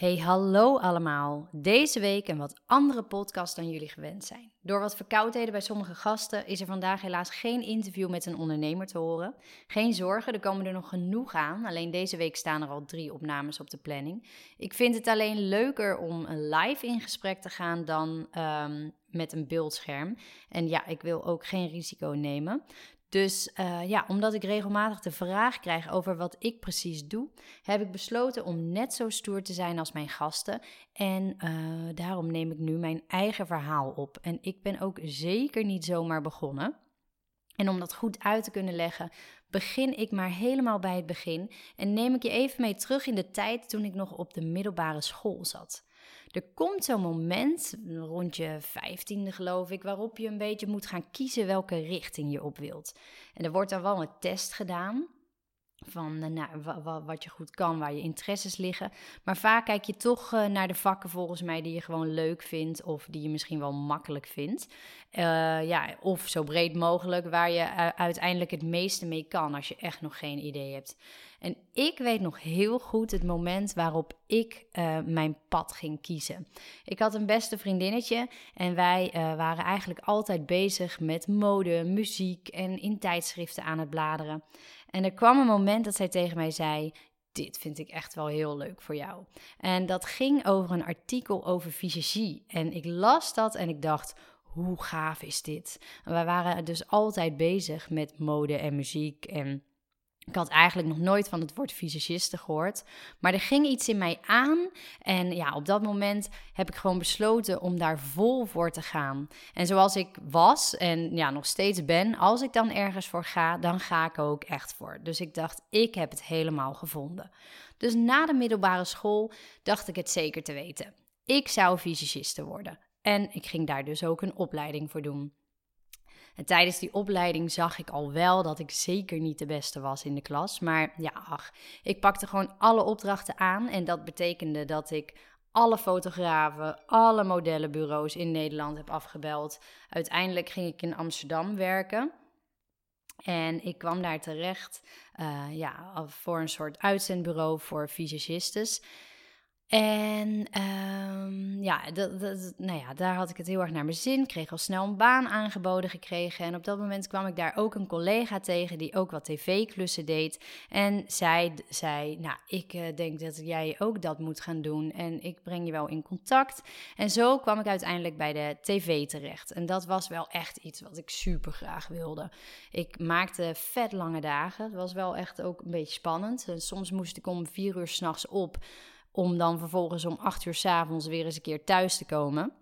Hey, hallo allemaal. Deze week een wat andere podcast dan jullie gewend zijn. Door wat verkoudheden bij sommige gasten is er vandaag helaas geen interview met een ondernemer te horen. Geen zorgen, er komen er nog genoeg aan. Alleen deze week staan er al drie opnames op de planning. Ik vind het alleen leuker om live in gesprek te gaan dan um, met een beeldscherm. En ja, ik wil ook geen risico nemen. Dus uh, ja, omdat ik regelmatig de vraag krijg over wat ik precies doe, heb ik besloten om net zo stoer te zijn als mijn gasten. En uh, daarom neem ik nu mijn eigen verhaal op. En ik ben ook zeker niet zomaar begonnen. En om dat goed uit te kunnen leggen, begin ik maar helemaal bij het begin en neem ik je even mee terug in de tijd toen ik nog op de middelbare school zat. Er komt zo'n moment, rond je vijftiende geloof ik, waarop je een beetje moet gaan kiezen welke richting je op wilt. En er wordt dan wel een test gedaan van eh, nou, wat je goed kan, waar je interesses liggen. Maar vaak kijk je toch eh, naar de vakken volgens mij die je gewoon leuk vindt of die je misschien wel makkelijk vindt. Uh, ja, of zo breed mogelijk waar je uiteindelijk het meeste mee kan als je echt nog geen idee hebt. En ik weet nog heel goed het moment waarop ik mijn pad ging kiezen. Ik had een beste vriendinnetje en wij waren eigenlijk altijd bezig met mode, muziek en in tijdschriften aan het bladeren. En er kwam een moment dat zij tegen mij zei: dit vind ik echt wel heel leuk voor jou. En dat ging over een artikel over visagie. En ik las dat en ik dacht, hoe gaaf is dit? En wij waren dus altijd bezig met mode en muziek en ik had eigenlijk nog nooit van het woord visagiste gehoord. Maar er ging iets in mij aan. En ja, op dat moment heb ik gewoon besloten om daar vol voor te gaan. En zoals ik was en ja, nog steeds ben, als ik dan ergens voor ga, dan ga ik ook echt voor. Dus ik dacht, ik heb het helemaal gevonden. Dus na de middelbare school dacht ik het zeker te weten. Ik zou visagiste worden. En ik ging daar dus ook een opleiding voor doen. En tijdens die opleiding zag ik al wel dat ik zeker niet de beste was in de klas. Maar ja, ach, ik pakte gewoon alle opdrachten aan. En dat betekende dat ik alle fotografen, alle modellenbureaus in Nederland heb afgebeld. Uiteindelijk ging ik in Amsterdam werken. En ik kwam daar terecht uh, ja, voor een soort uitzendbureau voor visagistes. En um, ja, dat, dat, nou ja, daar had ik het heel erg naar mijn zin. Kreeg al snel een baan aangeboden gekregen. En op dat moment kwam ik daar ook een collega tegen die ook wat tv-klussen deed. En zij zei, nou, ik uh, denk dat jij ook dat moet gaan doen. En ik breng je wel in contact. En zo kwam ik uiteindelijk bij de tv terecht. En dat was wel echt iets wat ik super graag wilde. Ik maakte vet lange dagen. Het was wel echt ook een beetje spannend. En soms moest ik om vier uur s'nachts op om dan vervolgens om acht uur s avonds weer eens een keer thuis te komen.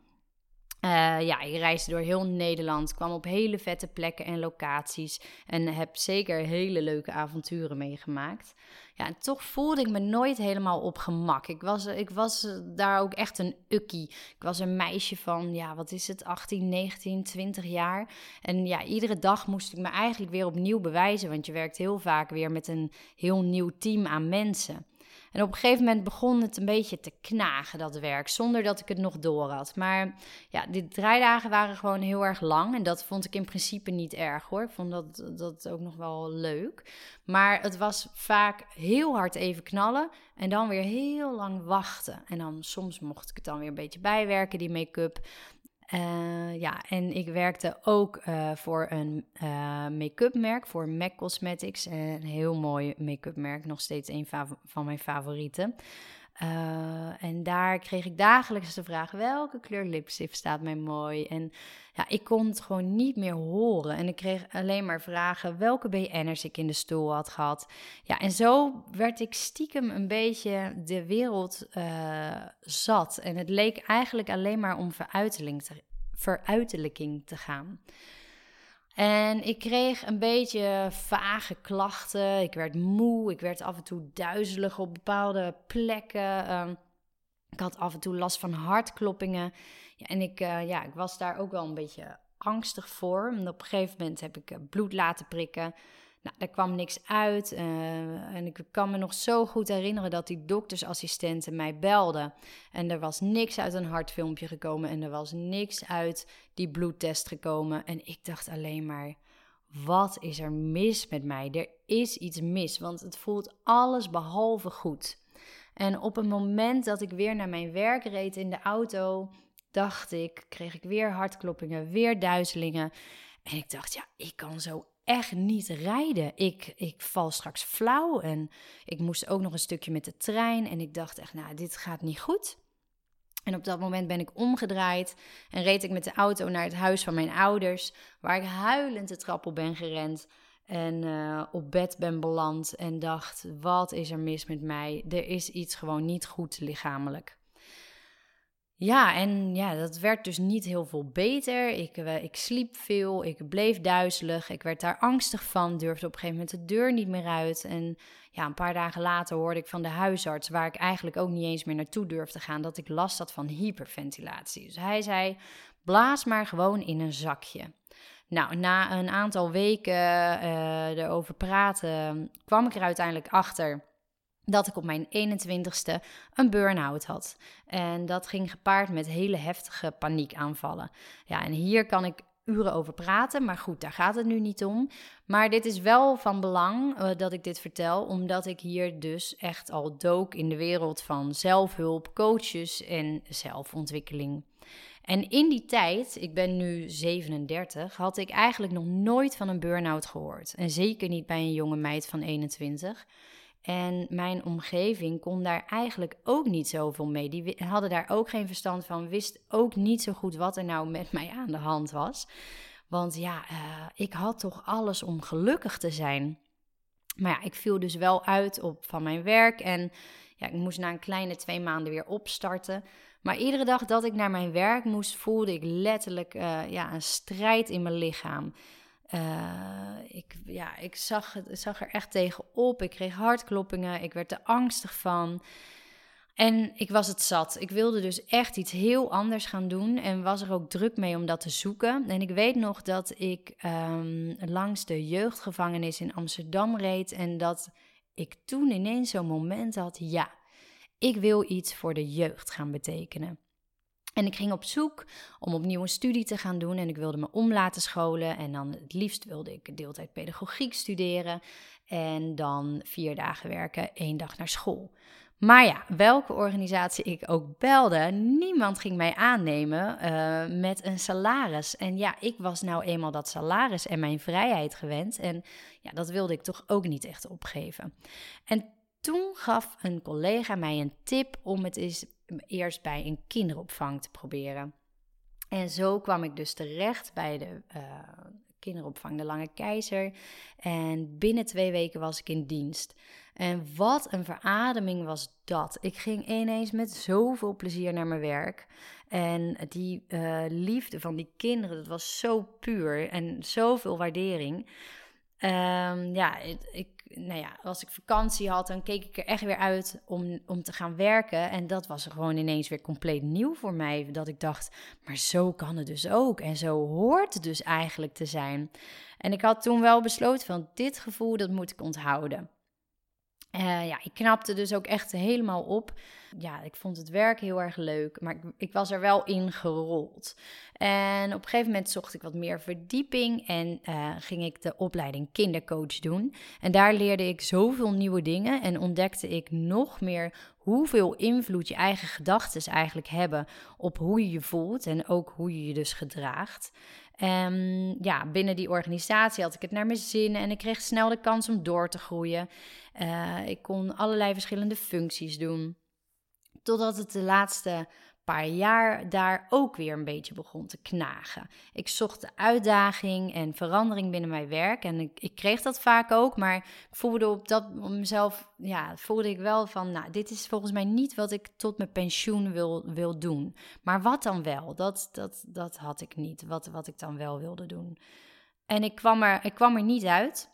Uh, ja, ik reisde door heel Nederland, kwam op hele vette plekken en locaties en heb zeker hele leuke avonturen meegemaakt. Ja, en toch voelde ik me nooit helemaal op gemak. Ik was, ik was daar ook echt een ukkie. Ik was een meisje van, ja, wat is het, 18, 19, 20 jaar. En ja, iedere dag moest ik me eigenlijk weer opnieuw bewijzen, want je werkt heel vaak weer met een heel nieuw team aan mensen. En op een gegeven moment begon het een beetje te knagen, dat werk, zonder dat ik het nog door had. Maar ja, die draaidagen waren gewoon heel erg lang en dat vond ik in principe niet erg hoor. Ik vond dat, dat ook nog wel leuk. Maar het was vaak heel hard even knallen en dan weer heel lang wachten. En dan soms mocht ik het dan weer een beetje bijwerken, die make-up. Uh, ja, en ik werkte ook uh, voor een uh, make-up merk, voor MAC Cosmetics. Een heel mooi make-up merk, nog steeds een van mijn favorieten. En daar kreeg ik dagelijks de vraag: welke kleur lipstift staat mij mooi? En ja, ik kon het gewoon niet meer horen. En ik kreeg alleen maar vragen welke BN'ers ik in de stoel had gehad. Ja, en zo werd ik stiekem een beetje de wereld uh, zat. En het leek eigenlijk alleen maar om veruiterling te, veruiterlijking te gaan. En ik kreeg een beetje vage klachten. Ik werd moe. Ik werd af en toe duizelig op bepaalde plekken. Um, ik had af en toe last van hartkloppingen. Ja, en ik, uh, ja, ik was daar ook wel een beetje angstig voor. En op een gegeven moment heb ik bloed laten prikken. Nou, daar kwam niks uit. en ik kan me nog zo goed herinneren dat die doktersassistenten mij belden. En er was niks uit een hartfilmpje gekomen. En er was niks uit die bloedtest gekomen. En ik dacht alleen maar wat is er mis met mij? Er is iets mis, want het voelt alles behalve goed. En op het moment dat ik weer naar mijn werk reed in de auto, dacht ik, kreeg ik weer hartkloppingen, weer duizelingen. En ik dacht, ja, ik kan zo echt niet rijden. Ik, ik val straks flauw en ik moest ook nog een stukje met de trein. En ik dacht echt, nou, dit gaat niet goed. En op dat moment ben ik omgedraaid en reed ik met de auto naar het huis van mijn ouders, waar ik huilend de trap op ben gerend en uh, op bed ben beland en dacht: wat is er mis met mij? Er is iets gewoon niet goed lichamelijk. Ja, en ja, dat werd dus niet heel veel beter. Ik, uh, ik sliep veel, ik bleef duizelig, ik werd daar angstig van, durfde op een gegeven moment de deur niet meer uit. En ja, een paar dagen later hoorde ik van de huisarts, waar ik eigenlijk ook niet eens meer naartoe durfde gaan, dat ik last had van hyperventilatie. Dus hij zei: blaas maar gewoon in een zakje. Nou, na een aantal weken uh, erover praten, kwam ik er uiteindelijk achter dat ik op mijn 21ste een burn-out had. En dat ging gepaard met hele heftige paniekaanvallen. Ja, en hier kan ik uren over praten, maar goed, daar gaat het nu niet om. Maar dit is wel van belang uh, dat ik dit vertel, omdat ik hier dus echt al dook in de wereld van zelfhulp, coaches en zelfontwikkeling. En in die tijd, ik ben nu 37, had ik eigenlijk nog nooit van een burn-out gehoord. En zeker niet bij een jonge meid van 21. En mijn omgeving kon daar eigenlijk ook niet zoveel mee. Die hadden daar ook geen verstand van, wist ook niet zo goed wat er nou met mij aan de hand was. Want ja, uh, ik had toch alles om gelukkig te zijn. Maar ja, ik viel dus wel uit op van mijn werk en ja, ik moest na een kleine twee maanden weer opstarten. Maar iedere dag dat ik naar mijn werk moest, voelde ik letterlijk uh, ja, een strijd in mijn lichaam. Uh, ik, ja, ik zag, zag er echt tegenop. Ik kreeg hartkloppingen. Ik werd er angstig van. En ik was het zat. Ik wilde dus echt iets heel anders gaan doen. En was er ook druk mee om dat te zoeken. En ik weet nog dat ik um, langs de jeugdgevangenis in Amsterdam reed. En dat ik toen ineens zo'n moment had. Ja, ik wil iets voor de jeugd gaan betekenen. En ik ging op zoek om opnieuw een studie te gaan doen en ik wilde me om laten scholen. En dan het liefst wilde ik deeltijd pedagogiek studeren en dan vier dagen werken, één dag naar school. Maar ja, welke organisatie ik ook belde, niemand ging mij aannemen uh, met een salaris. En ja, ik was nou eenmaal dat salaris en mijn vrijheid gewend. En ja, dat wilde ik toch ook niet echt opgeven. En toen gaf een collega mij een tip om het eens eerst bij een kinderopvang te proberen. En zo kwam ik dus terecht bij de uh, kinderopvang De Lange Keizer. En binnen twee weken was ik in dienst. En wat een verademing was dat. Ik ging ineens met zoveel plezier naar mijn werk. En die uh, liefde van die kinderen, dat was zo puur en zoveel waardering. Um, ja, ik, nou ja, als ik vakantie had, dan keek ik er echt weer uit om, om te gaan werken. En dat was gewoon ineens weer compleet nieuw voor mij. Dat ik dacht, maar zo kan het dus ook. En zo hoort het dus eigenlijk te zijn. En ik had toen wel besloten van dit gevoel, dat moet ik onthouden. Uh, ja, ik knapte dus ook echt helemaal op. Ja, ik vond het werk heel erg leuk, maar ik, ik, was er wel in gerold. En op een gegeven moment zocht ik wat meer verdieping en uh, ging ik de opleiding kindercoach doen. En daar leerde ik zoveel nieuwe dingen en ontdekte ik nog meer hoeveel invloed je eigen gedachten eigenlijk hebben op hoe je je voelt en ook hoe je je dus gedraagt. Um, ja, binnen die organisatie had ik het naar mijn zin en ik kreeg snel de kans om door te groeien. Uh, ik kon allerlei verschillende functies doen. Totdat het de laatste paar jaar daar ook weer een beetje begon te knagen. Ik zocht de uitdaging en verandering binnen mijn werk en ik, ik kreeg dat vaak ook, maar ik voelde op dat mezelf, ja, voelde ik wel van, nou, dit is volgens mij niet wat ik tot mijn pensioen wil, wil doen. Maar wat dan wel? Dat, dat, dat had ik niet, wat, wat ik dan wel wilde doen. En ik kwam er, ik kwam er niet uit.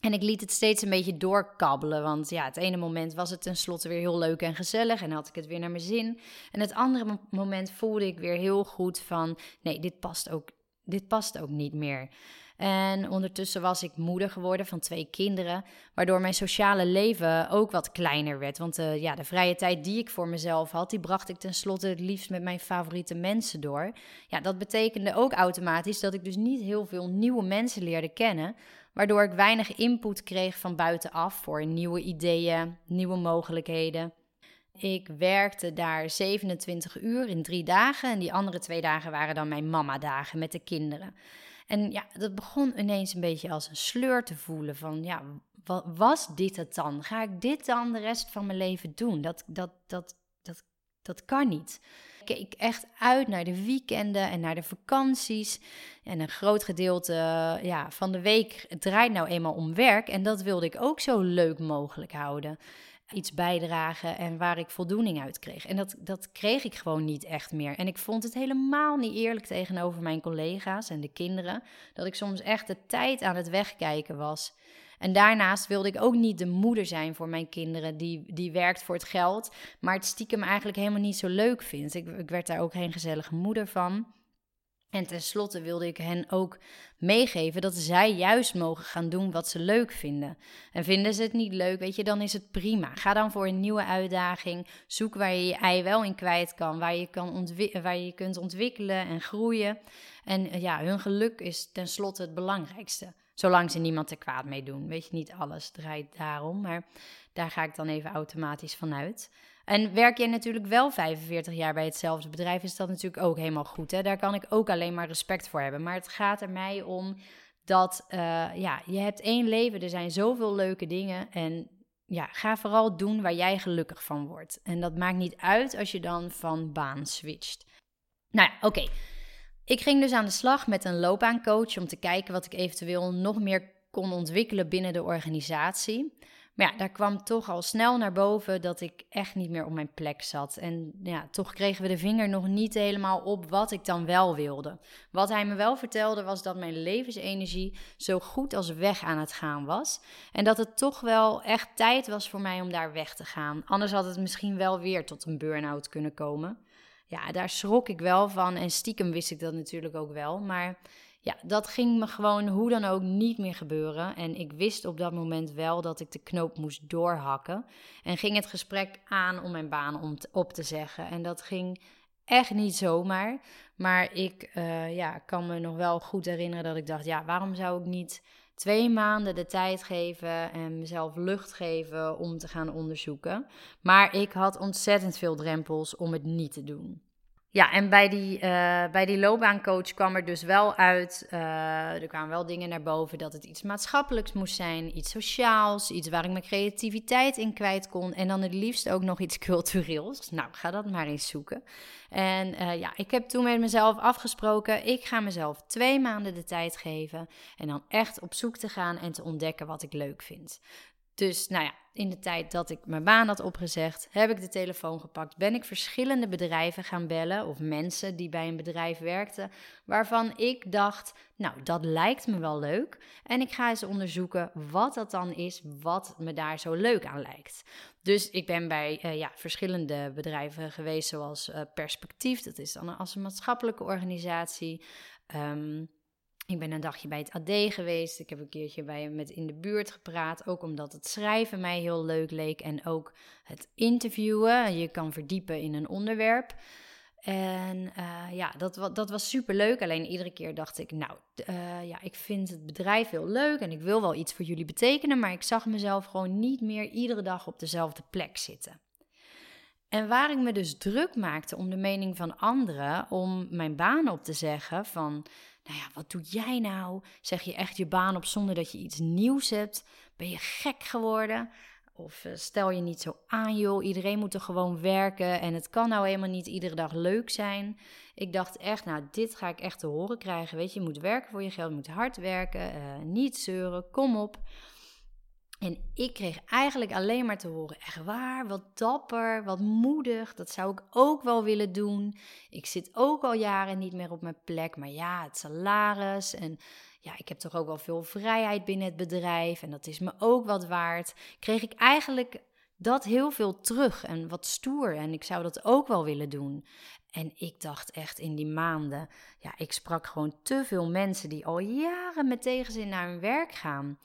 En ik liet het steeds een beetje doorkabbelen. Want ja, het ene moment was het tenslotte weer heel leuk en gezellig. En had ik het weer naar mijn zin. En het andere moment voelde ik weer heel goed van: nee, dit past ook dit past ook niet meer. En ondertussen was ik moeder geworden van twee kinderen, waardoor mijn sociale leven ook wat kleiner werd. Want uh, ja, de vrije tijd die ik voor mezelf had, die bracht ik tenslotte het liefst met mijn favoriete mensen door. Ja, dat betekende ook automatisch dat ik dus niet heel veel nieuwe mensen leerde kennen, waardoor ik weinig input kreeg van buitenaf voor nieuwe ideeën, nieuwe mogelijkheden. Ik werkte daar 27 uur in drie dagen en die andere twee dagen waren dan mijn mama-dagen met de kinderen. En ja, dat begon ineens een beetje als een sleur te voelen van, ja, was dit het dan? Ga ik dit dan de rest van mijn leven doen? Dat, dat, dat, dat, dat kan niet. Keek echt uit naar de weekenden en naar de vakanties. En een groot gedeelte ja, van de week draait nou eenmaal om werk. En dat wilde ik ook zo leuk mogelijk houden iets bijdragen en waar ik voldoening uit kreeg. En dat, dat kreeg ik gewoon niet echt meer. En ik vond het helemaal niet eerlijk tegenover mijn collega's en de kinderen, dat ik soms echt de tijd aan het wegkijken was. En daarnaast wilde ik ook niet de moeder zijn voor mijn kinderen, die, die werkt voor het geld, maar het stiekem eigenlijk helemaal niet zo leuk vindt. Ik, ik werd daar ook geen gezellige moeder van. En tenslotte wilde ik hen ook meegeven dat zij juist mogen gaan doen wat ze leuk vinden. En vinden ze het niet leuk, weet je, dan is het prima. Ga dan voor een nieuwe uitdaging. Zoek waar je je ei wel in kwijt kan, waar je, kan waar je kunt ontwikkelen en groeien. En ja, hun geluk is tenslotte het belangrijkste. Zolang ze niemand er kwaad mee doen. Weet je, niet alles draait daarom, maar daar ga ik dan even automatisch vanuit. En werk je natuurlijk wel 45 jaar bij hetzelfde bedrijf, is dat natuurlijk ook helemaal goed. Hè? Daar kan ik ook alleen maar respect voor hebben. Maar het gaat er mij om dat uh, ja, je hebt één leven, er zijn zoveel leuke dingen. En ja, ga vooral doen waar jij gelukkig van wordt. En dat maakt niet uit als je dan van baan switcht. Nou ja, oké. Ik ging dus aan de slag met een loopbaancoach om te kijken wat ik eventueel nog meer kon ontwikkelen binnen de organisatie. Maar ja, daar kwam toch al snel naar boven dat ik echt niet meer op mijn plek zat. En ja, toch kregen we de vinger nog niet helemaal op wat ik dan wel wilde. Wat hij me wel vertelde was dat mijn levensenergie zo goed als weg aan het gaan was. En dat het toch wel echt tijd was voor mij om daar weg te gaan. Anders had het misschien wel weer tot een burn-out kunnen komen. Ja, daar schrok ik wel van. En stiekem wist ik dat natuurlijk ook wel. Maar ja, dat ging me gewoon hoe dan ook niet meer gebeuren. En ik wist op dat moment wel dat ik de knoop moest doorhakken. En ging het gesprek aan om mijn baan om op te zeggen. En dat ging echt niet zomaar. Maar ik uh, ja, kan me nog wel goed herinneren dat ik dacht: ja, waarom zou ik niet twee maanden de tijd geven en mezelf lucht geven om te gaan onderzoeken? Maar ik had ontzettend veel drempels om het niet te doen. Ja, en bij die, uh, bij die loopbaancoach kwam er dus wel uit, uh, er kwamen wel dingen naar boven dat het iets maatschappelijks moest zijn, iets sociaals, iets waar ik mijn creativiteit in kwijt kon en dan het liefst ook nog iets cultureels. Nou, ga dat maar eens zoeken. En uh, ja, ik heb toen met mezelf afgesproken, ik ga mezelf twee maanden de tijd geven en dan echt op zoek te gaan en te ontdekken wat ik leuk vind. Dus nou ja, in de tijd dat ik mijn baan had opgezegd, heb ik de telefoon gepakt. Ben ik verschillende bedrijven gaan bellen of mensen die bij een bedrijf werkten, waarvan ik dacht, nou dat lijkt me wel leuk. En ik ga eens onderzoeken wat dat dan is, wat me daar zo leuk aan lijkt. Dus ik ben bij uh, ja, verschillende bedrijven geweest, zoals uh, Perspectief, dat is dan als een maatschappelijke organisatie. Um, ik ben een dagje bij het AD geweest. Ik heb een keertje bij hem met in de buurt gepraat. Ook omdat het schrijven mij heel leuk leek. En ook het interviewen. Je kan verdiepen in een onderwerp. En uh, ja, dat, dat was super leuk. Alleen iedere keer dacht ik, nou, uh, ja, ik vind het bedrijf heel leuk en ik wil wel iets voor jullie betekenen, maar ik zag mezelf gewoon niet meer iedere dag op dezelfde plek zitten. En waar ik me dus druk maakte om de mening van anderen, om mijn baan op te zeggen van, nou ja, wat doe jij nou? Zeg je echt je baan op zonder dat je iets nieuws hebt? Ben je gek geworden? Of uh, stel je niet zo aan, joh. Iedereen moet er gewoon werken. En het kan nou helemaal niet iedere dag leuk zijn. Ik dacht echt, nou, dit ga ik echt te horen krijgen. Weet je, je moet werken voor je geld. Je moet hard werken. Uh, niet zeuren. Kom op. En ik kreeg eigenlijk alleen maar te horen: echt waar, wat dapper, wat moedig. Dat zou ik ook wel willen doen. Ik zit ook al jaren niet meer op mijn plek. Maar ja, het salaris en ja, ik heb toch ook wel veel vrijheid binnen het bedrijf. En dat is me ook wat waard. Kreeg ik eigenlijk dat heel veel terug en wat stoer. En ik zou dat ook wel willen doen. En ik dacht echt in die maanden, ja, ik sprak gewoon te veel mensen die al jaren met tegenzin naar hun werk gaan.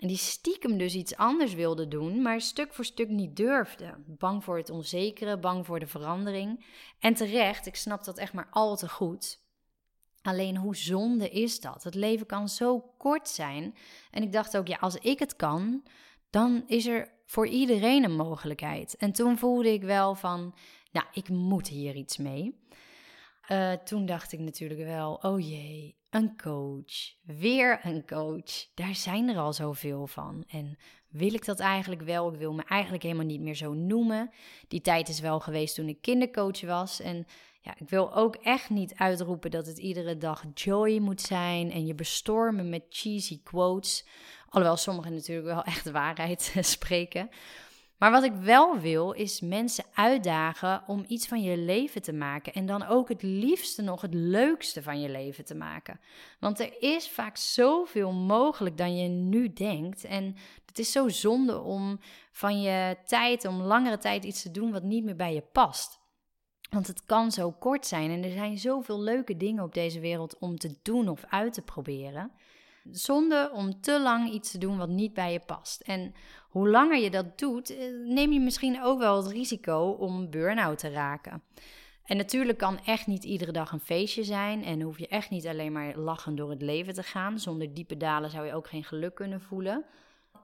En die stiekem dus iets anders wilden doen, maar stuk voor stuk niet durfden. Bang voor het onzekere, bang voor de verandering. En terecht, ik snap dat echt maar al te goed. Alleen hoe zonde is dat? Het leven kan zo kort zijn. En ik dacht ook, ja, als ik het kan, dan is er voor iedereen een mogelijkheid. En toen voelde ik wel van, nou, ik moet hier iets mee. Uh, toen dacht ik natuurlijk wel, oh jee, een coach. Weer een coach. Daar zijn er al zoveel van. En wil ik dat eigenlijk wel? Ik wil me eigenlijk helemaal niet meer zo noemen. Die tijd is wel geweest toen ik kindercoach was. En ja, ik wil ook echt niet uitroepen dat het iedere dag joy moet zijn en je bestormen met cheesy quotes. Alhoewel sommigen natuurlijk wel echt waarheid spreken. Maar wat ik wel wil, is mensen uitdagen om iets van je leven te maken. En dan ook het liefste nog het leukste van je leven te maken. Want er is vaak zoveel mogelijk dan je nu denkt. En het is zo zonde om van je tijd, om langere tijd iets te doen wat niet meer bij je past. Want het kan zo kort zijn en er zijn zoveel leuke dingen op deze wereld om te doen of uit te proberen. Zonde om te lang iets te doen wat niet bij je past. En hoe langer je dat doet, eh, neem je misschien ook wel het risico om burn-out te raken. En natuurlijk kan echt niet iedere dag een feestje zijn en hoef je echt niet alleen maar lachend door het leven te gaan. Zonder diepe dalen zou je ook geen geluk kunnen voelen.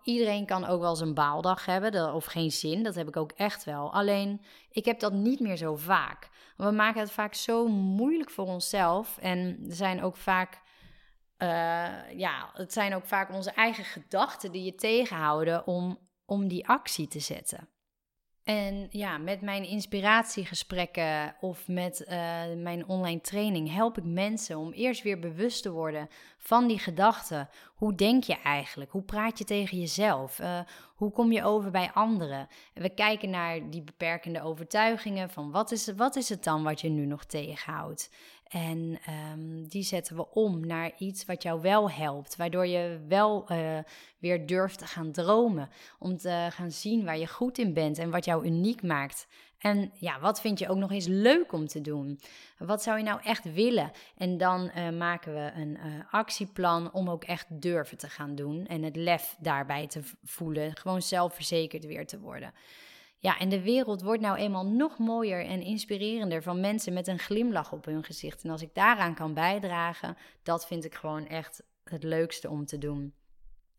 Iedereen kan ook wel zijn baaldag hebben of geen zin, dat heb ik ook echt wel. Alleen, ik heb dat niet meer zo vaak. We maken het vaak zo moeilijk voor onszelf en zijn ook vaak uh, ja, het zijn ook vaak onze eigen gedachten die je tegenhouden om, om die actie te zetten. En ja, met mijn inspiratiegesprekken of met uh, mijn online training help ik mensen om eerst weer bewust te worden van die gedachten. Hoe denk je eigenlijk? Hoe praat je tegen jezelf? Uh, hoe kom je over bij anderen? En we kijken naar die beperkende overtuigingen van wat is, wat is het dan wat je nu nog tegenhoudt? En um, die zetten we om naar iets wat jou wel helpt, waardoor je wel uh, weer durft te gaan dromen, om te gaan zien waar je goed in bent en wat jou uniek maakt. En ja, wat vind je ook nog eens leuk om te doen? Wat zou je nou echt willen? En dan uh, maken we een uh, actieplan om ook echt durven te gaan doen en het lef daarbij te voelen, gewoon zelfverzekerd weer te worden. Ja, en de wereld wordt nou eenmaal nog mooier en inspirerender van mensen met een glimlach op hun gezicht. En als ik daaraan kan bijdragen, dat vind ik gewoon echt het leukste om te doen.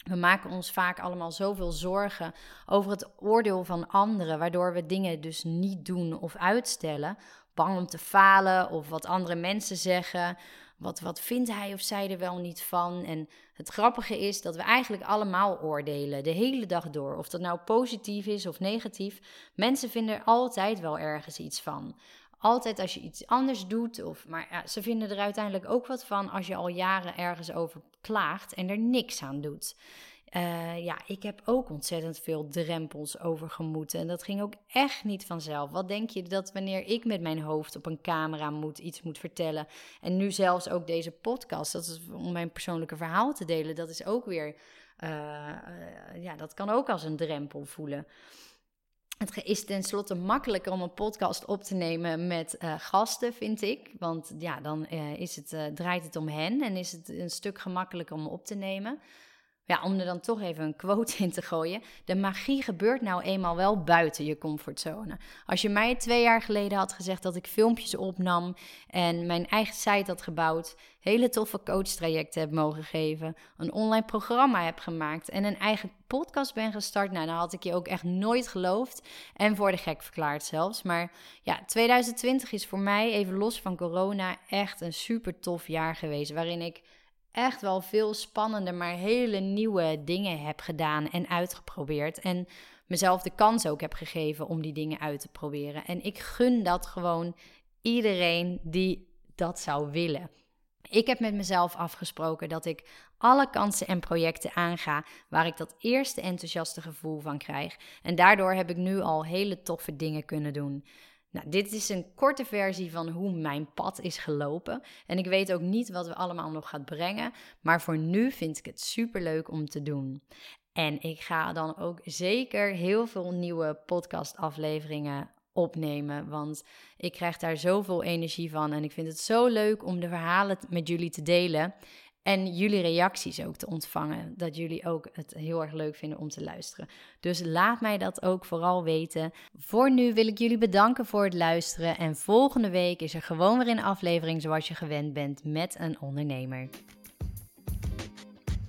We maken ons vaak allemaal zoveel zorgen over het oordeel van anderen, waardoor we dingen dus niet doen of uitstellen. Bang om te falen of wat andere mensen zeggen. Wat, wat vindt hij of zij er wel niet van? En het grappige is dat we eigenlijk allemaal oordelen, de hele dag door. Of dat nou positief is of negatief. Mensen vinden er altijd wel ergens iets van. Altijd als je iets anders doet, of, maar ja, ze vinden er uiteindelijk ook wat van als je al jaren ergens over klaagt en er niks aan doet. Uh, ja, ik heb ook ontzettend veel drempels overgemoeten. En dat ging ook echt niet vanzelf. Wat denk je dat wanneer ik met mijn hoofd op een camera moet, iets moet vertellen. En nu zelfs ook deze podcast, dat is om mijn persoonlijke verhaal te delen. Dat is ook weer, uh, uh, ja, dat kan ook als een drempel voelen. Het is tenslotte makkelijker om een podcast op te nemen met gasten, vind ik. Want ja, dan is het, draait het om hen en is het een stuk gemakkelijker om op te nemen ja, om er dan toch even een quote in te gooien. De magie gebeurt nou eenmaal wel buiten je comfortzone. Als je mij twee jaar geleden had gezegd dat ik filmpjes opnam en mijn eigen site had gebouwd, hele toffe coachtrajecten heb mogen geven, een online programma heb gemaakt en een eigen podcast ben gestart, nou, dan had ik je ook echt nooit geloofd en voor de gek verklaard zelfs. Maar ja, 2020 is voor mij, even los van corona, echt een super tof jaar geweest, waarin ik echt wel veel spannende, maar hele nieuwe dingen heb gedaan en uitgeprobeerd. En mezelf de kans ook heb gegeven om die dingen uit te proberen. En ik gun dat gewoon iedereen die dat zou willen. Ik heb met mezelf afgesproken dat ik alle kansen en projecten aanga waar ik dat eerste enthousiaste gevoel van krijg. En daardoor heb ik nu al hele toffe dingen kunnen doen. Nou, dit is een korte versie van hoe mijn pad is gelopen. En ik weet ook niet wat we allemaal nog gaat brengen. Maar voor nu vind ik het super leuk om te doen. En ik ga dan ook zeker heel veel nieuwe podcastafleveringen opnemen. Want ik krijg daar zoveel energie van. En ik vind het zo leuk om de verhalen met jullie te delen. En jullie reacties ook te ontvangen. Dat jullie ook het heel erg leuk vinden om te luisteren. Dus laat mij dat ook vooral weten. Voor nu wil ik jullie bedanken voor het luisteren. En volgende week is er gewoon weer een aflevering zoals je gewend bent met een ondernemer.